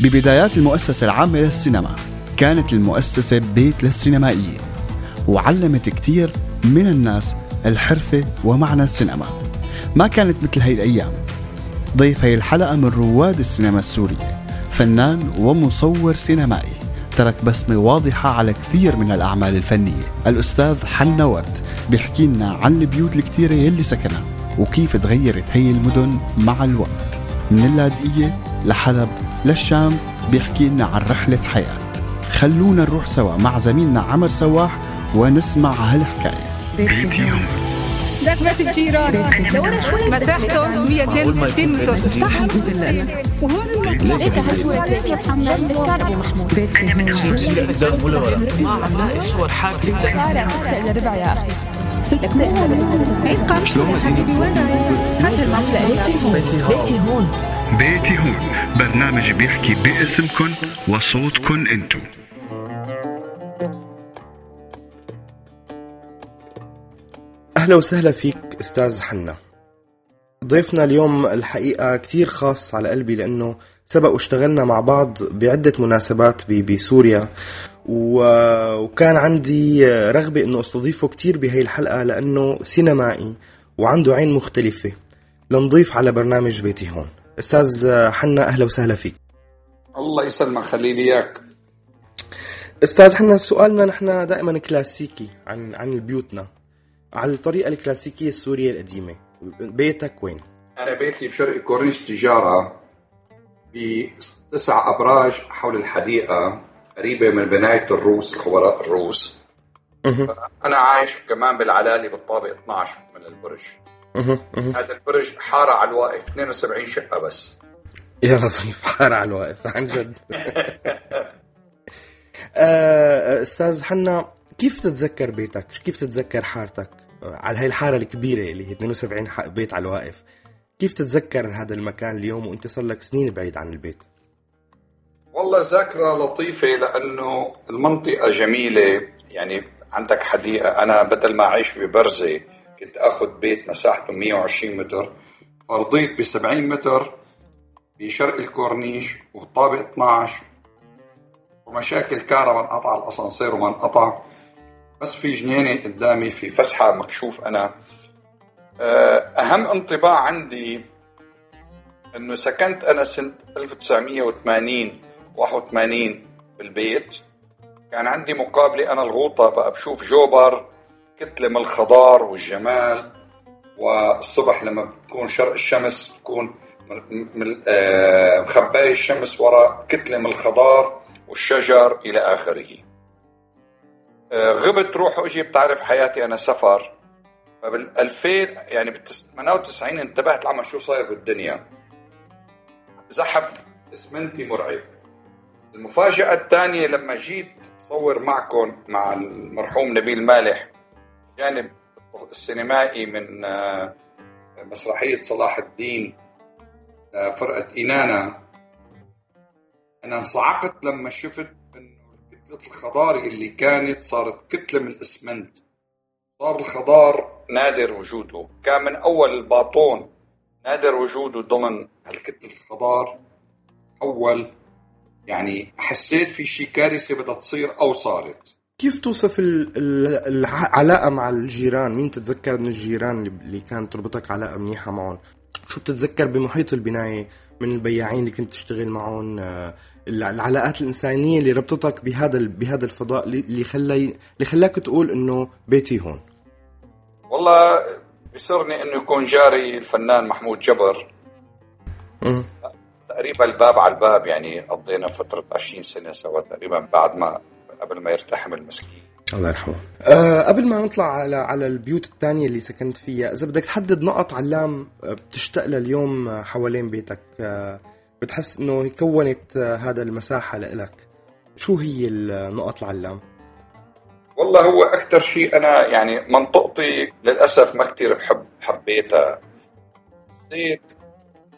ببدايات المؤسسة العامة للسينما. كانت المؤسسة بيت للسينمائيين وعلمت كتير من الناس الحرفة ومعنى السينما. ما كانت مثل هاي الأيام. ضيف هاي الحلقة من رواد السينما السورية فنان ومصور سينمائي. ترك بصمة واضحة على كثير من الأعمال الفنية. الأستاذ حنا ورد بيحكي لنا عن البيوت الكتيرة يلي سكنها وكيف تغيرت هي المدن مع الوقت. من اللاذقية لحلب للشام بيحكي لنا عن رحلة حياة. خلونا نروح سوا مع زميلنا عمر سواح ونسمع هالحكاية. بيتي بيت الجيران مساحته 162 متر افتح بيتي قدام ولا ورا ما عم لاقي صور حالتي الا ربع يا أخي هي القرش هذا المنطقة بيتي هون. بيتي هون. برنامج بيحكي باسمكن وصوتكن انتو. أهلا وسهلا فيك أستاذ حنا. ضيفنا اليوم الحقيقة كتير خاص على قلبي لأنه سبق واشتغلنا مع بعض بعدة مناسبات بسوريا. و- وكان عندي رغبة أنه أستضيفه كتير بهي الحلقة لأنه سينمائي وعنده عين مختلفة. لنضيف على برنامج بيتي هون. أستاذ حنا أهلا وسهلا فيك. الله يسلمك خليلي إياك. أستاذ حنا سؤالنا نحن دائما كلاسيكي عن عن بيوتنا على الطريقة الكلاسيكية السورية القديمة. بيتك وين؟ أنا بيتي بشرق كورنيش تجارة بتسع أبراج حول الحديقة قريبة من بناية الروس الخبراء الروس. أنا عايش كمان بالعلالي بالطابق 12 من البرج. هذا البرج حارة على الواقف 72 شقة بس. يا لطيف حار على الواقف عن جد. آه، أستاذ حنا كيف تتذكر بيتك؟ كيف تتذكر حارتك؟ على هاي الحارة الكبيرة اللي هي 72 ح- بيت على الواقف. كيف تتذكر هذا المكان اليوم وانت صار لك سنين بعيد عن البيت؟ والله ذاكرة لطيفة لأنه المنطقة جميلة. يعني عندك حديقة أنا بدل ما أعيش ببرزة كنت أخذ بيت مساحته 120 متر فرضيت ب 70 متر بشرق الكورنيش وطابق 12 ومشاكل كهرباء انقطع الأسانسير وما انقطع بس في جنينة قدامي في فسحة مكشوف أنا. آه، أهم انطباع عندي إنه سكنت أنا سنة 1980 81 بالبيت. كان عندي مقابلة أنا الغوطة بقى بشوف جوبر. كتلة من الخضار والجمال والصبح لما بتكون شرق الشمس بتكون آه، مخباية الشمس وراء كتلة من الخضار والشجر إلى آخره. آه، غبت روح واجي بتعرف حياتي أنا سفر. فبال 2000 يعني بال 98 انتبهت لعمل شو صاير بالدنيا. زحف إسمنتي مرعب. المفاجأة الثانية لما جيت صور معكم مع المرحوم نبيل مالح. جانب السينمائي من آه، مسرحية صلاح الدين آه، فرقة إنانا. أنا انصعقت لما شفت إنه كتلة الخضار اللي كانت صارت كتلة من الإسمنت. صار الخضار نادر وجوده. كان من أول الباطون نادر وجوده ضمن هالكتلة الخضار. أول يعني حسيت في شي كارثة بدها تصير أو صارت. كيف توصف ال- ال- العلاقة مع الجيران؟ مين تتذكر من الجيران اللي- كانت تربطك علاقة منيحة معهم؟ شو بتتذكر بمحيط البناية من البياعين اللي كنت تشتغل معهم؟ آه، الع- العلاقات الإنسانية اللي ربطتك بهذا بهذا الفضاء اللي خلي اللي خلاك تقول إنه بيتي هون. والله بيسرني إنه يكون جاري الفنان محمود جبر مم. تقريبا الباب على الباب يعني قضينا فترة 20 سنة سوا تقريبا بعد ما قبل ما يرتحم المسكين الله يرحمه. أه قبل ما نطلع على على البيوت الثانية اللي سكنت فيها، إذا بدك تحدد نقط علام آه، بتشتاق لها اليوم آه، حوالين بيتك، أه بتحس إنه كونت آه، هذا المساحة لإلك. شو هي النقط العلام؟ والله هو أكثر شيء أنا يعني منطقتي للأسف ما كثير بحب حبيتها حسيت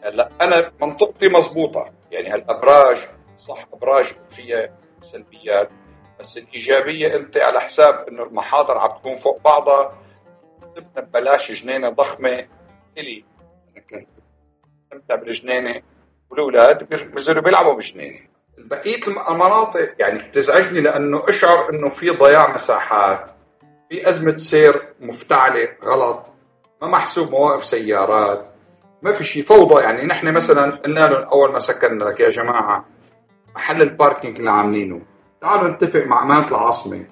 هلا أنا منطقتي مزبوطة يعني هالأبراج صح أبراج فيها سلبيات بس الإيجابية أنت على حساب إنه المحاضر عم تكون فوق بعضها سبنا ببلاش إلي. أنا كنت استمتع بالجنينة والأولاد بينزلوا بيلعبوا بجنينة. بقية المناطق يعني تزعجني لأنه أشعر إنه في ضياع مساحات في أزمة سير مفتعلة غلط ما محسوب مواقف سيارات ما في شيء. فوضى يعني نحن مثلا قلنا لهم أول ما سكننا لك يا جماعة محل ال parking اللي عاملينه. تعالوا نتفق مع امانه العاصمة.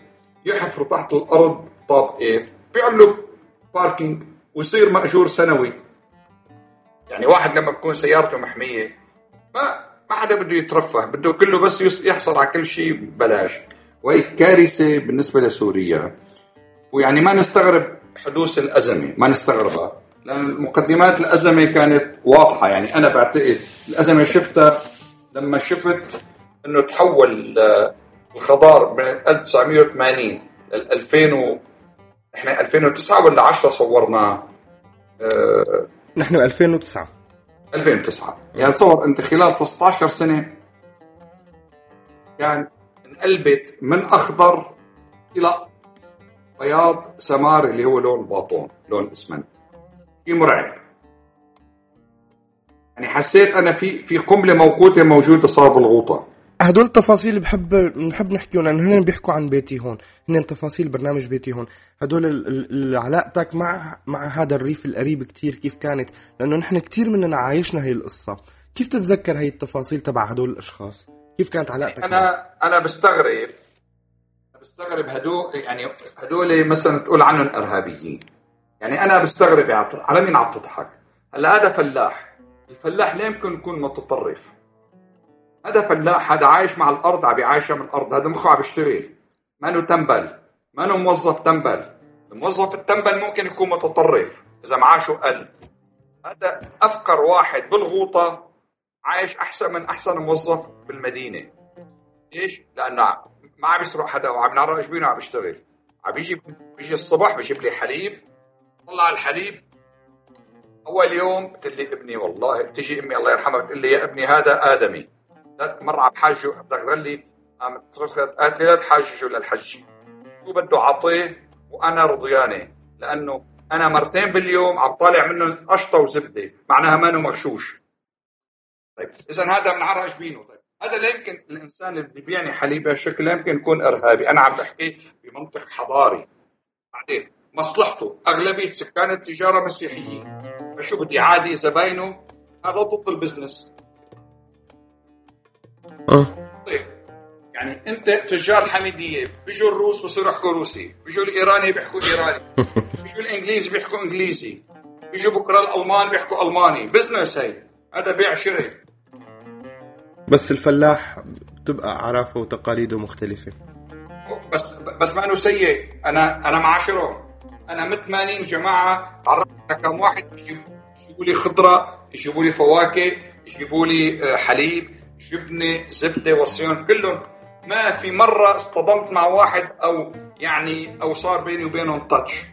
يحفروا تحت الأرض طابقين بيعملوا parking ويصير مأجور سنوي. يعني واحد لما بكون سيارته محمية ما ما حدا بده يترفه بده كله بس يحصل على كل شيء ببلاش. وهي كارثة بالنسبة لسوريا. ويعني ما نستغرب حدوث الأزمة ما نستغربها. لأن مقدمات الأزمة كانت واضحة. يعني أنا بعتقد الأزمة شفتها لما شفت إنه تحول الخضار من 1980 ل 2000 و... إحنا 2009 ولا 10 صورناه أه... نحن 2009 2009 يعني تصور أنت خلال 19 سنة كان انقلبت من أخضر إلى بياض سمار اللي هو لون الباطون لون الاسمنت شيء مرعب. يعني حسيت أنا في في قنبلة موقوتة موجودة صار بالغوطه هدول التفاصيل بحب بنحب نحكيهم لأنه هن بيحكوا عن بيتي هون هن تفاصيل برنامج بيتي هون. هدول علاقتك مع مع هذا الريف القريب كتير كيف كانت؟ لأنه نحن كتير مننا عايشنا هي القصة. كيف تتذكر هي التفاصيل تبع هدول الأشخاص؟ كيف كانت علاقتك أنا معه؟ أنا بستغرب. بستغرب هدول يعني هدول مثلا تقول عنهم إرهابيين. يعني أنا بستغرب يعني على مين عم تضحك؟ هلأ هذا فلاح. الفلاح لا يمكن يكون متطرف؟ هذا فلاح هذا عايش مع الأرض عم يعايش من الأرض. هذا مخه عم بيشتغل ما تنبل؟ ما موظف تنبل؟ الموظف التنبل ممكن يكون متطرف إذا معاشه قل هذا أفقر واحد بالغوطة عايش أحسن من أحسن موظف بالمدينة. ليش؟ لأنه ما عم يسرق حدا وعم نعرق جبينه عم يشتغل. عم بيجي بيجي الصبح بيجيب لي حليب. طلع الحليب. أول يوم قلت لي ابني والله تجي أمي الله يرحمها بتقول لي يا ابني هذا آدمي. مرة عم حاجة بدك تظلي عم قالت لي لا تحاججه للحج. شو بده اعطيه وأنا رضيانة؟ لأنه أنا مرتين باليوم عم طالع منه قشطة وزبدة معناها مانو مغشوش. طيب اذا هذا من عرق جبينه طيب هذا لا يمكن الإنسان اللي بيبيعني حليب بهالشكل لا يمكن يكون إرهابي. أنا عم بحكي بمنطق حضاري. بعدين مصلحته. أغلبية سكان التجارة مسيحيين. فشو بدي؟ عادي زباينه. هذا ضد ال business. آه. طيب. يعني انت تجار حميدية بيجوا الروس بصيروا يحكوا روسي بيجوا الإيراني بيحكوا إيراني بيجوا الإنجليزي بيحكوا إنجليزي بيجوا بكرة الألمان بيحكوا ألماني. business هي هذا بيع شراء بس الفلاح بتبقى أعرافه وتقاليده مختلفة. بس بس ما إنه سيء. أنا أنا معاشرهم أنا من 80 جماعة. تعرفت كم واحد يجيبوا لي خضرة يجيبوا لي فواكه يجيبوا لي آه، حليب. جبنه زبدة وصيون. كلهم ما في مرة اصطدمت مع واحد أو يعني أو صار بيني وبينهم تاتش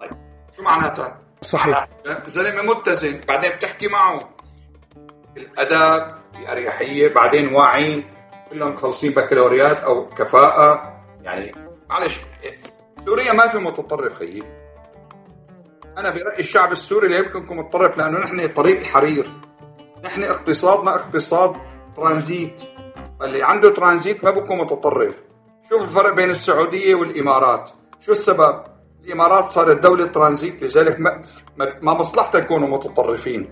طيب شو معناتها؟ صحيح. زلمة متزن بعدين بتحكي معه. الاداب باريحيه بعدين واعيين كلهم مخلصين بكالوريات أو كفاءة. يعني معلش سوريا ما في متطرف خيي. أنا برايي الشعب السوري لا يمكن يكون متطرف لأنه نحن طريق الحرير. نحن اقتصادنا اقتصاد ترانزيت. اللي عنده ترانزيت ما بكون متطرف. شوف الفرق بين السعودية والإمارات. شو السبب؟ الإمارات صارت دولة ترانزيت لذلك ما, ما مصلحتها يكونوا متطرفين.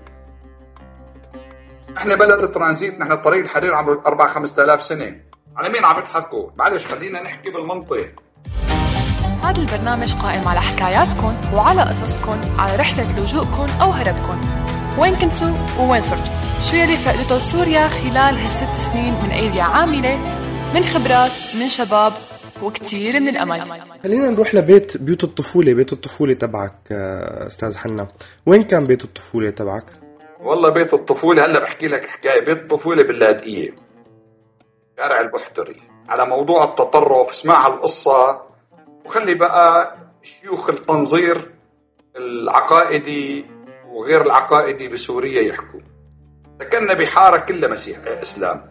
إحنا بلد ترانزيت نحن طريق الحرير عمره 4 5000 سنة. على مين عم يضحكوا؟ معلش خلينا نحكي بالمنطق. هذا البرنامج قائم على حكاياتكم وعلى قصصكم على رحلة لجوءكم أو هربكم وين كنتوا ووين صرتوا شو يلي فقدته سوريا خلال هالست سنين من أيدي عاملة من خبرات من شباب وكتير من الأمل. خلينا نروح لبيت بيوت الطفولة بيت الطفولة تبعك آه، أستاذ حنا. وين كان بيت الطفولة تبعك؟ والله بيت الطفولة هلا بحكي لك حكاية. بيت الطفولة باللاذقية شارع البحتري على موضوع التطرف. اسمع القصة وخلي بقى شيوخ التنظير العقائدي وغير العقائدي بسوريا يحكوا. سكننا بحارة كلها مسيح إسلام.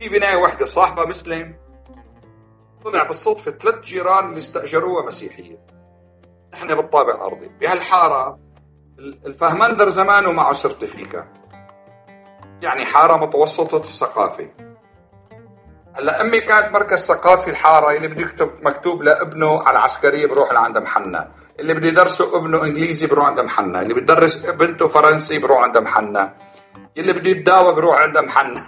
في بناية واحدة صاحبة مسلم. طلع بالصدفة ثلاث جيران اللي استأجروها مسيحية نحن بالطابع الأرضي. بهالحارة الفهمندر زمانه معه سيرتيفيكا يعني حارة متوسطة الثقافة. هلا أمي كانت مركز ثقافي الحارة اللي بده يكتب مكتوب لابنه على العسكرية بروح لعند محنا اللي بده يدرسه ابنه إنجليزي بروح عند محنا اللي بده بنته فرنسي بروح عند محنا اللي بده يتداوى بروح عند محنا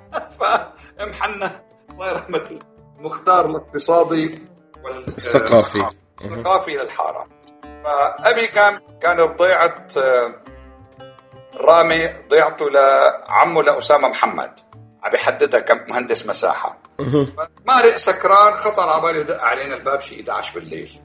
فمحنا صاير مثل مختار الاقتصادي والثقافي الثقافي. للحارة. فأبي كان كان بضيعه رامي ضيعته لعمه لأسامة محمد. عم يحددها كمهندس مساحة. مارق سكران خطر على باله يدق علينا الباب شيء 11 بالليل.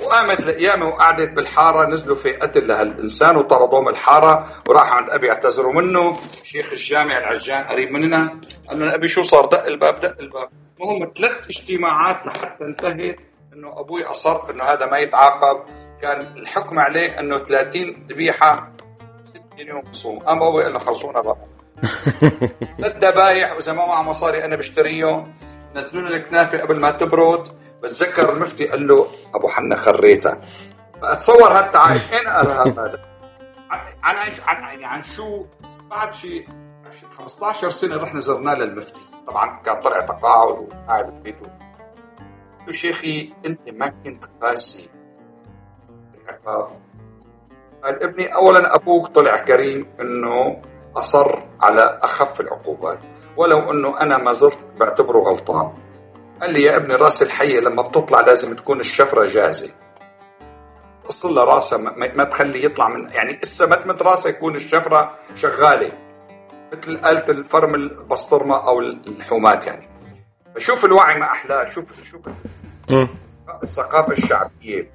وقامت الأيام وقعدت بالحارة نزلوا في قتل لهالإنسان وطردوه من الحارة وراح عند أبي اعتذروا منه. شيخ الجامع العجان قريب مننا قال له أبي شو صار؟ دق الباب دق الباب. المهم ثلاث اجتماعات لحتى انتهت إنه أبوي أصر إنه هذا ما يتعاقب. كان الحكم عليه إنه 30 ذبيحة 60 يوم صوم قام أبوي قال له خلصونا بقى. ثلاث ذبايح واذا ما معه مصاري أنا بشتريهم. نزلوا له الكنافة قبل ما تبرد. بتذكر المفتي قال له أبو حنا خريتها. فأتصور هالتعايش اين قال هذا. عن عن عن يعني عن شو؟ بعد شيء 15 سنة رحنا زرناه للمفتي. طبعا كان طلع تقاعد وقاعد ببيته. قلت له شيخي أنت ما كنت قاسي قال ابني اولا أبوك طلع كريم إنه أصر على أخف العقوبات. ولو إنه أنا ما زرت بعتبره غلطان. قال لي يا ابني راس الحية لما بتطلع لازم تكون الشفرة جاهزة. اصل له راسها ما, تخلي يطلع من يعني إسا ما تمد راسها يكون الشفرة شغالة. مثل آلة الفرم البسطرمة أو الحومات يعني. فشوف الوعي ما أحلاه شوف شوف الثقافة الشعبية.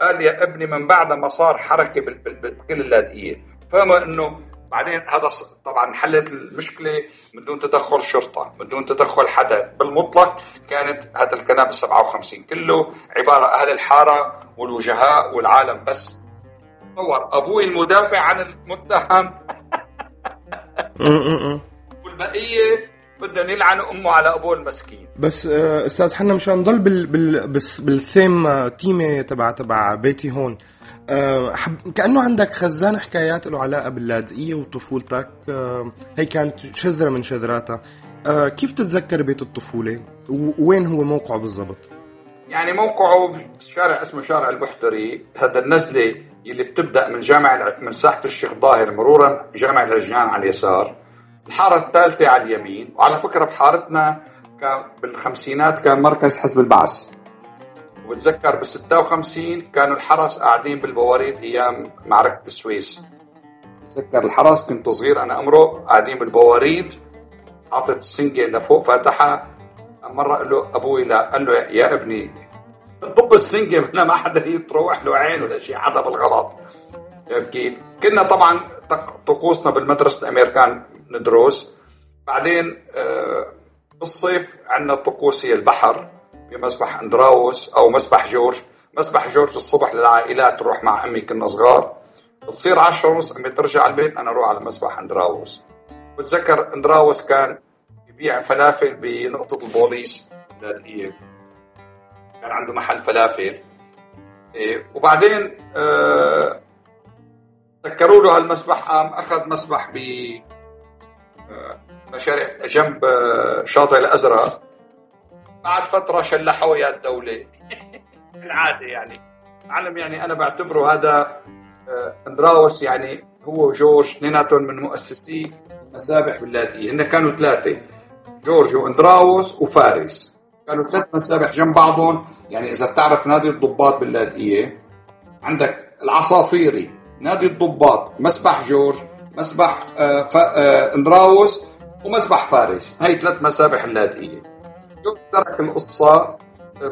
قال يا ابني من بعد ما صار حركة بكل اللاذقية فما إنه بعدين هذا طبعا حلت المشكلة من دون تدخل شرطة من دون تدخل حدا. بالمطلق كانت هذا الكلام 57 كله عبارة أهل الحارة والوجهاء والعالم بس. تصور أبوي المدافع عن المتهم. والبقية بدهم يلعنوا أمه على أبوه المسكين. بس آه، أستاذ حنا مشان نضل بال بال بالثيم آه، تيمة تبع تبع بيتي هون. أه حب... كأنه عندك خزان حكايات له علاقه باللاذقية وطفولتك. أه هي كانت شذرة من شذراتها. أه كيف تتذكر بيت الطفولة؟ ووين هو موقعه بالضبط؟ يعني موقعه بشارع اسمه شارع البحتري. هذا النزلة اللي بتبدأ من جامع من ساحة الشيخ ظاهر مرورا جامع العجان على اليسار. الحارة الثالثة على اليمين. وعلى فكرة بحارتنا كان بالخمسينات كان مركز حزب البعث. وبتذكر بال 56 كانوا الحرس قاعدين بالبواريد أيام معركة السويس. بتذكر الحرس كنت صغير أنا عمره قاعدين بالبواريد حاطط السنجه لفوق فاتحها مرة قال له أبوي لا قال له يا ابني طب السنجة هنا ما حدا يتروح له عين ولا شيء حدا بالغلط. كيف؟ كنا طبعا طقوسنا بالمدرسة الأمريكان ندرس بعدين آه، بالصيف عندنا طقوس هي البحر. بمسبح أندراوس أو مسبح جورج. مسبح جورج الصبح للعائلات تروح مع امي كنا صغار. بتصير 10 ونص امي ترجع البيت أنا أروح على مسبح أندراوس. بتذكر أندراوس كان يبيع فلافل بنقطة البوليس اللاذقية كان عنده محل فلافل. إيه وبعدين آه سكروا له هالمسبح قام أخذ مسبح ب آه مشاريع جنب آه شاطئ الأزرق. بعد فترة شلحوا يا الدولة. العادة يعني. علم يعني أنا بعتبره هذا آه، أندراوس يعني هو وجورج اثنيناتهم من مؤسسي مسابح باللاذقية هن كانوا ثلاثة جورج وأندراوس وفارس. كانوا ثلاث مسابح جنب بعضهم. يعني إذا بتعرف نادي الضباط باللاذقية عندك العصافيري نادي الضباط مسبح جورج مسبح آه، آه، أندراوس ومسبح فارس. هاي ثلاث مسابح اللاذقية جورج ترك القصة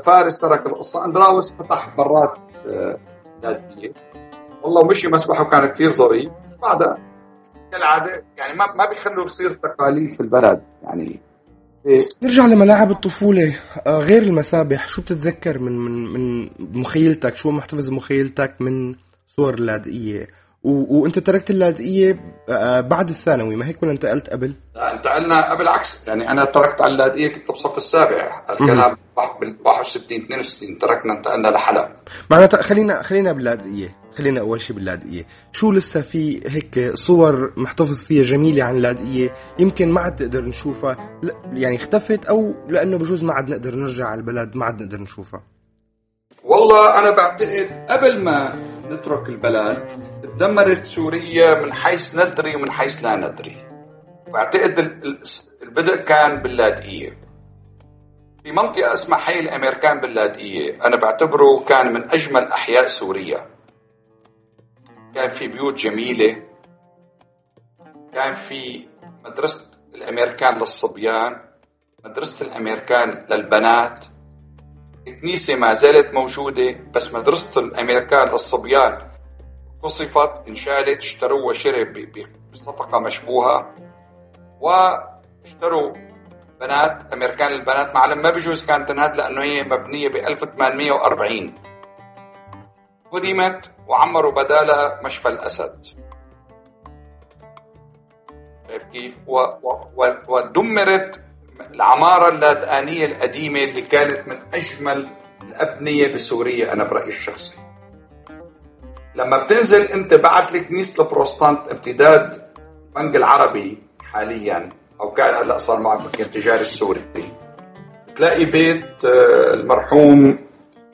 فارس ترك القصة اندراوس فتح برات نادية. آه، والله ومشي مسبحه كان كثير ظريف. بعدها كالعادة يعني ما ما بيخلوا يصير تقاليد في البلد يعني إيه. نرجع لملاعب الطفولة آه، غير المسابح. شو بتتذكر من من من مخيلتك؟ شو محتفظ بمخيلتك من صور اللاذقية؟ و... وانت تركت اللاذقية آه، بعد الثانوي ما هيك ولا انتقلت قبل؟ لا انتقلنا بالعكس يعني أنا تركت على اللاذقية كنت بالصف السابع. الكلام بال 61 62 تركنا انتقلنا لحلب. معناتها خلينا خلينا باللاذقية. خلينا أول شيء باللاذقية. شو لسه في هيك صور محتفظ فيها جميلة عن اللاذقية؟ يمكن ما عاد تقدر نشوفها. يعني اختفت أو لأنه بجوز ما عاد نقدر نرجع على البلد ما عاد نقدر نشوفها. والله أنا بعتقد قبل ما نترك البلد تدمرت سوريا من حيث ندري ومن حيث لا ندري. بعتقد البدء كان باللاذقيه في منطقة اسمها حي الأمريكان باللاذقية أنا بعتبره كان من أجمل أحياء سوريا. كان في بيوت جميلة. كان في مدرسة الأمريكان للصبيان. مدرسة الأمريكان للبنات. الكنيسة ما زالت موجودة بس مدرسة الأمريكان للصبيان قصفت انشالت اشتروها شري بصفقة مشبوهة واشتروا بنات أمريكان البنات معلم ما بجوز كانت تنهد لأنه هي مبنية ب 1840 هدمت وعمروا بدالها مشفى الأسد شايف كيف؟ ودمرت العمارة اللادقانية القديمة اللي كانت من أجمل الأبنية بسوريا أنا برأيي الشخصي. لما بتنزل أنت بعد الكنيسة البروستانت امتداد البنك العربي حاليا أو كان هلأ صار مع البنك التجاري السوري بتلاقي بيت آه، المرحوم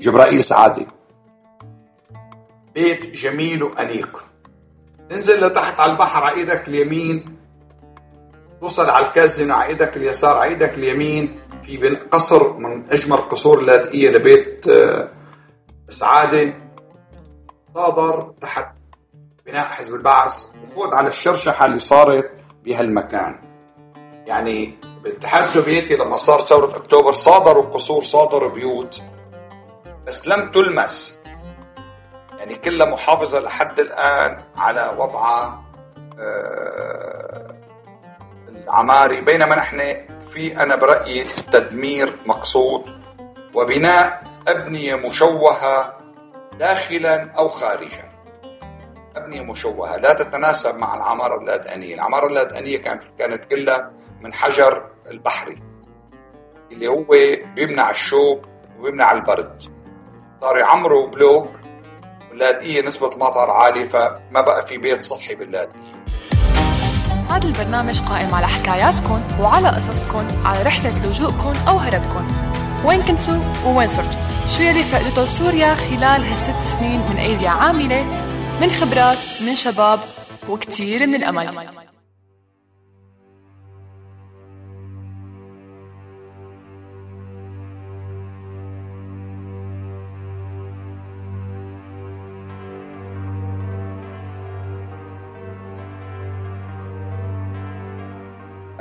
جبرائيل سعادة. بيت جميل وأنيق. تنزل لتحت على البحر على إيدك اليمين توصل على الكازينو على إيدك اليسار على إيدك اليمين. في قصر من أجمل قصور اللاذقيه لبيت آه، سعادة. صادر تحت بناء حزب البعث. وفوت على الشرشحة اللي صارت بهالمكان. يعني بالاتحاد السوفيتي لما صار ثورة أكتوبر صادروا قصور صادروا بيوت بس لم تلمس. يعني كلها محافظة لحد الآن على وضعها آه، العماري بينما نحن في أنا برأيي تدمير مقصود وبناء أبنية مشوهة داخلا أو خارجا. أبنية مشوهة لا تتناسب مع العمارة اللادئانية العمارة اللادئانية كانت كانت كلها من حجر البحري اللي هو بيمنع الشوب وبيمنع البرد. صار يعمروا بلوك واللاذقية نسبة المطر عالية فما بقى في بيت صحي باللاذقية هذا البرنامج قائم على حكاياتكم وعلى قصصكم على رحلة لجوءكم أو هربكم وين كنتوا ووين صرتوا شو يلي فقدته سوريا خلال هالست سنين من أيدي عاملة؟ من خبرات من شباب وكتير من الأمل.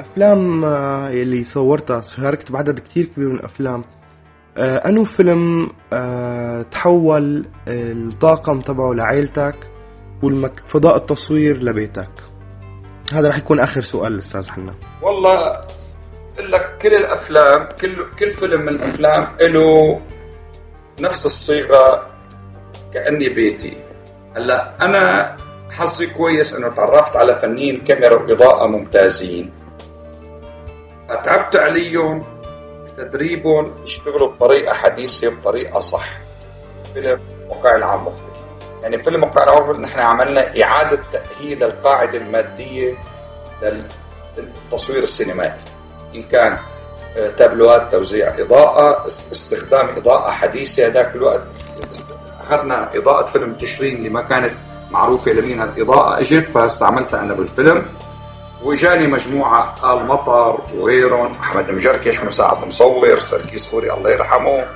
افلام آه، اللي صورتها شاركت بعدد كتير كبير من الأفلام. آه، أنو فيلم آه، تحول الطاقم تبعه لعائلتك والفضاء التصوير لبيتك. هذا رح يكون آخر سؤال أستاذ حنا. والله لك كل الأفلام كل كل فيلم من الأفلام له نفس الصيغة كأني بيتي. هلأ أنا حظي كويس إنه تعرفت على فنيين كاميرا وإضاءة ممتازين. تعبت عليهم تدريبهم يشتغلوا بطريقة حديثة بطريقة صح. فيلم وقع العام مختلف. يعني فيلم وقع العام نحن عملنا إعادة تأهيل القاعدة المادية للتصوير السينمائي. إن كان آه، تابلوهات توزيع إضاءة استخدام إضاءة حديثة هذاك الوقت. أخذنا إضاءة فيلم تشرين اللي ما كانت معروفة لمين هالإضاءة أجت فاستعملتها أنا بالفيلم. وجاني مجموعة آل مطر وغيرهم. أحمد مجركش مساعد مصور سركيس خوري الله يرحمه.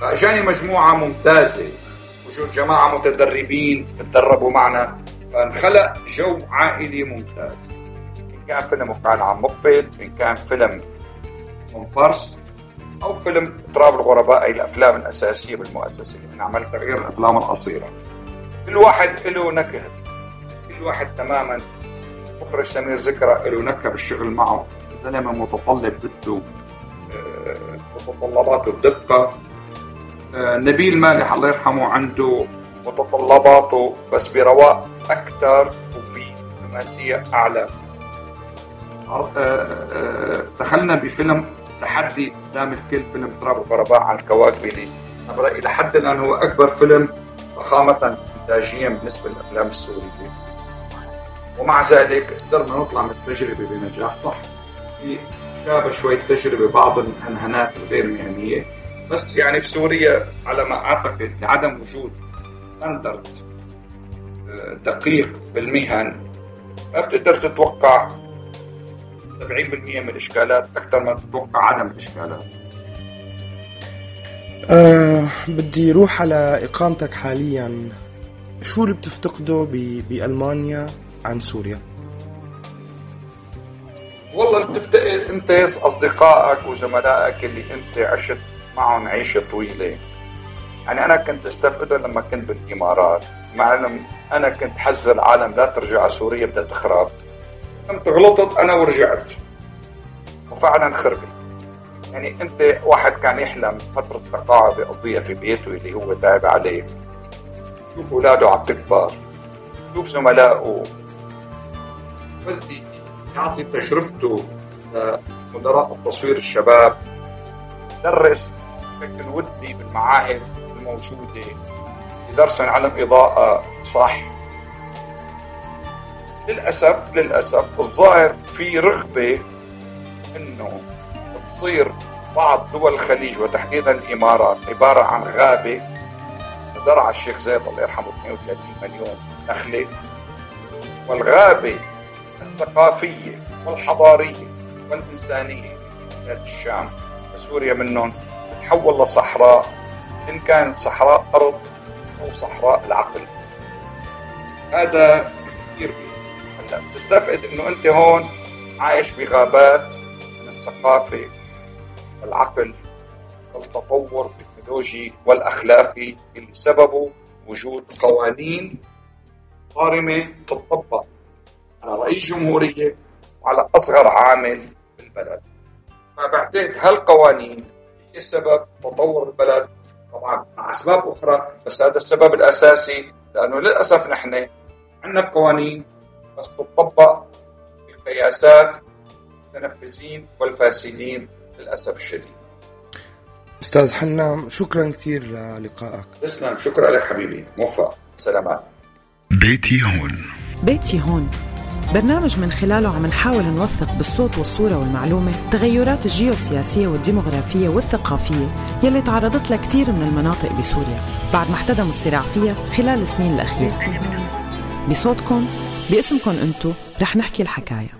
فجاني مجموعة ممتازة وجود جماعة متدربين تدربوا معنا. فانخلق جو عائلي ممتاز. إن كان فيلم وقع عن مقبل إن كان فيلم كومبارس أو فيلم تراب الغرباء أي الأفلام الأساسية بالمؤسسة. اللي عملتها غير الأفلام القصيرة. كل واحد له نكهة. كل واحد تماما مخرج سمير ذكرى له نكهه بالشغل معه. زلمة متطلب بده آه، متطلباته بدقه آه، نبيل مالح الله يرحمه عنده متطلباته بس برواق أكثر وبدبلوماسيه أعلى. آه، دخلنا بفيلم تحدي قدام الكل فيلم تراب الغرباء عن الكواكب أنا برايي لحد الآن هو أكبر فيلم ضخامه انتاجيا بالنسبة للأفلام السورية. ومع ذلك قدرنا نطلع من التجربة بنجاح صح؟ في شابة شوي تجربة بعض الهنهنات الغير مهنية. بس يعني بسوريا على ما أعتقد لعدم وجود ستاندرد آه، دقيق بالمهن ما بتقدر تتوقع 70% من الإشكالات أكثر ما تتوقع عدم الإشكالات. أه بدي روح على إقامتك حاليا. شو اللي بتفتقده بألمانيا؟ عن سوريا؟ والله بتفتقد انت اصدقائك وزملائك اللي انت عشت معهم عيشة طويلة. يعني أنا كنت استفقدهم لما كنت بالإمارات. مع إنه أنا كنت حز العالم لا ترجع على سوريا بدها تخرب. كنت غلطت أنا ورجعت. وفعلا خربت. يعني أنت واحد كان يحلم فترة تقاعد يقضيها في بيته اللي هو تعب عليه. شوف أولاده عم تكبر. شوف زملائه يعطي تجربته لمدراء التصوير الشباب. درس بشكل ودي بالمعاهد الموجودة يدرسون علم إضاءة صح. للأسف للأسف الظاهر في رغبة إنه تصير بعض دول الخليج وتحديدا الإمارات عبارة عن غابة زرع الشيخ زايد الله يرحمه 32 مليون نخلة. والغابة الثقافية والحضارية والإنسانية. في الشام وسوريا منهم تتحول لصحراء إن كانت صحراء أرض أو صحراء العقل. هذا كثير هلأ بتستفقد إنه أنت هون عايش بغابات من الثقافة والعقل والتطور التكنولوجي والأخلاقي اللي سببه وجود قوانين صارمه تطبق على رئيس جمهورية وعلى أصغر عامل بالبلد فبعتقد هالقوانين هي سبب تطور البلد طبعا مع أسباب أخرى بس هذا السبب الأساسي لأنه للأسف نحن عندنا قوانين بس تطبق بقياسات المتنفذين والفاسدين للأسف الشديد. أستاذ حنام شكرا كثير للقائك. تسلم. شكرا لك حبيبي. موفق. سلامات. بيتي هون. بيتي هون. برنامج من خلاله عم نحاول نوثق بالصوت والصورة والمعلومة التغيرات الجيوسياسية والديمغرافية والثقافية يلي تعرضت لها كثير من المناطق بسوريا. بعد ما احتدم الصراع فيها خلال السنين الأخيرة. بصوتكم باسمكم انتو رح نحكي الحكاية.